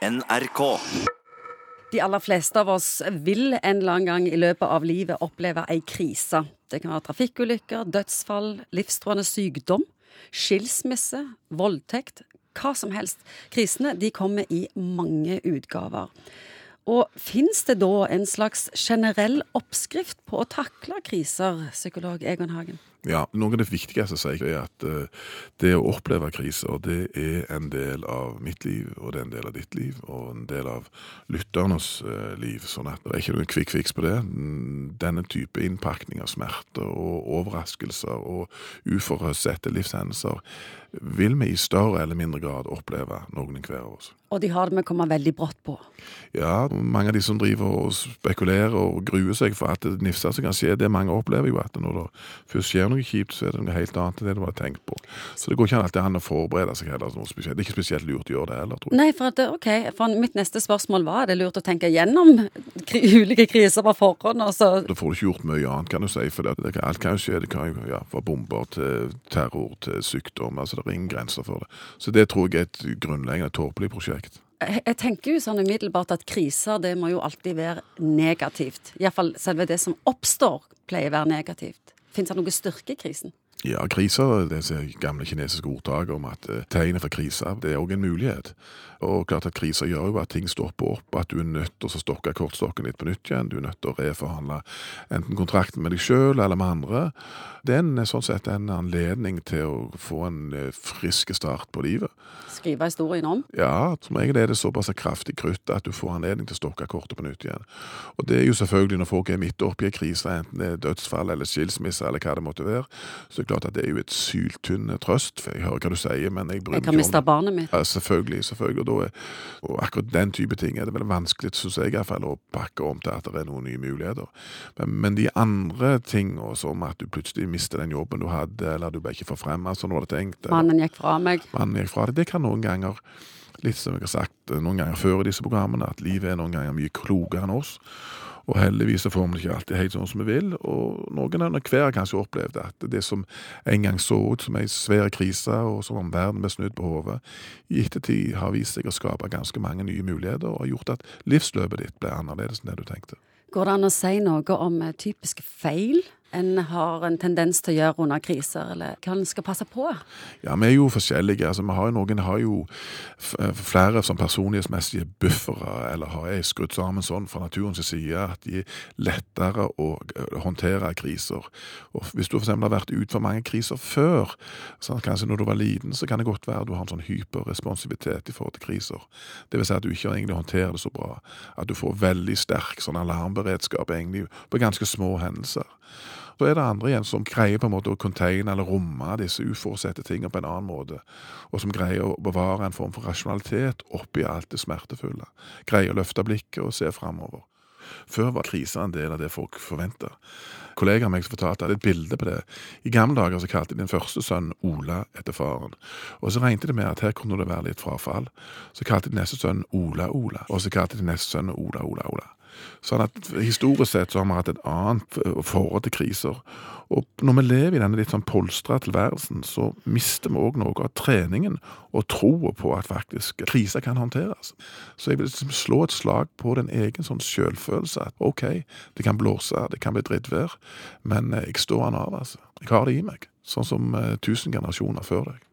NRK. De aller fleste av oss vil en eller annen gang i løpet av livet oppleve ei krise. Det kan være trafikkulykker, dødsfall, livstruende sykdom, skilsmisse, voldtekt, hva som helst. Krisene de kommer i mange utgaver. Og fins det da en slags generell oppskrift på å takle kriser, psykolog Egon Hagen? Ja, Noe av det viktigste jeg, er at uh, det å oppleve kriser, det er en del av mitt liv, og det er en del av ditt liv, og en del av lytternes uh, liv. Sånn at det er ikke noen quick fix på det. Denne type innpakning av smerter og overraskelser og uforutsette livshendelser vil vi i større eller mindre grad oppleve, noen hver av oss. Og de har det med å komme veldig brått på. Ja, mange av de som driver og spekulerer og gruer seg for at det nifser som kan skje, det mange opplever jo at når det først skjer noe kjipt, så er det noe helt annet enn det du hadde tenkt på. Så det går ikke alltid an å forberede seg heller. Noe spesielt. Det er ikke spesielt lurt å gjøre det heller, tror jeg. Nei, for, at, ok, for mitt neste spørsmål var er det lurt å tenke gjennom ulike kriser på forhånd? Altså. Da får du ikke gjort mye annet, kan du si. For det, det, alt kan jo skje. Det kan jo ja, fra bomber til terror til sykdom. altså Det er ingen grenser for det. Så det tror jeg er et grunnleggende tåpelig prosjekt? Jeg tenker jo sånn umiddelbart at kriser det må jo alltid være negativt. Iallfall selve det som oppstår, pleier å være negativt. Fins det noe styrke i krisen? Ja, kriser, det er gamle kinesiske ordtaket om at eh, tegnet for kriser, det er òg en mulighet. Og klart at kriser gjør jo at ting stopper opp, at du er nødt til å stokke kortstokken litt på nytt igjen. Du er nødt til å reforhandle enten kontrakten med deg sjøl eller med andre. Det er en, sånn sett en anledning til å få en eh, frisk start på livet. Skrive historien om? Ja, som regel er det såpass kraftig krutt at du får anledning til å stokke kortet på nytt igjen. Og det er jo selvfølgelig når folk er midt oppi en krise, enten det er dødsfall eller skilsmisse eller hva det måtte være, så klart at det er jo et syltynn trøst. For jeg hører hva du sier, men jeg bryr meg ikke om Jeg kan miste barnet mitt. Ja, selvfølgelig. selvfølgelig. Og, er, og, akkurat den type ting er det veldig vanskelig, syns jeg iallfall, å pakke om til at det er noen nye muligheter. Men, men de andre tinga, som at du plutselig mister den jobben du hadde, eller du ble ikke forfremma som du hadde tenkt eller, Mannen gikk fra meg. Mannen gikk fra deg. Det kan noen ganger litt som jeg har sagt noen ganger før i disse programmene, at livet er noen ganger mye klokere enn oss. Og heldigvis får vi ikke alltid helt sånn som vi vil. Og noen av hver har kanskje opplevd at det som en gang så ut som ei svær krise, og som om verden ble snudd på hodet, i ettertid har vist seg å skape ganske mange nye muligheter, og har gjort at livsløpet ditt ble annerledes enn det du tenkte. Går det an å si noe om typiske feil en har en tendens til å gjøre under kriser, eller hva en skal passe på? Ja, vi er jo forskjellige. altså vi har jo Noen har jo eh, flere som personlighetsmessige buffere, eller har jeg skrudd sammen sånn fra naturens side at de er lettere å eh, håndtere kriser. Og Hvis du f.eks. har vært ut for mange kriser før, sånn kanskje når du var liten, så kan det godt være at du har en sånn hyperresponsivitet i forhold til kriser. Det vil si at du ikke egentlig håndterer det så bra. At du får veldig sterk sånn alarmberedskap egentlig på ganske små hendelser. Så er det andre igjen som greier på en måte å containe eller romme disse uforutsette tingene på en annen måte, og som greier å bevare en form for rasjonalitet oppi alt det smertefulle. Greier å løfte blikket og se framover. Før var kriser en del av det folk forventa. Kollegaen meg fortalte hadde et bilde på det. I gamle dager så kalte de den første sønnen Ola etter faren. Og så regnet de med at her kunne det være litt frafall. Så kalte de neste sønnen Ola Ola, og så kalte de neste sønnen Ola Ola Ola. Sånn at Historisk sett så har vi hatt et annet forhold til kriser. Og når vi lever i denne litt sånn polstra tilværelsen, så mister vi òg noe av treningen og troa på at faktisk kriser kan håndteres. Så jeg vil liksom slå et slag på den egen sånn sjølfølelse. At OK, det kan blåse, det kan bli drittvær, men jeg står an av, altså. Jeg har det i meg. Sånn som uh, tusen generasjoner før deg.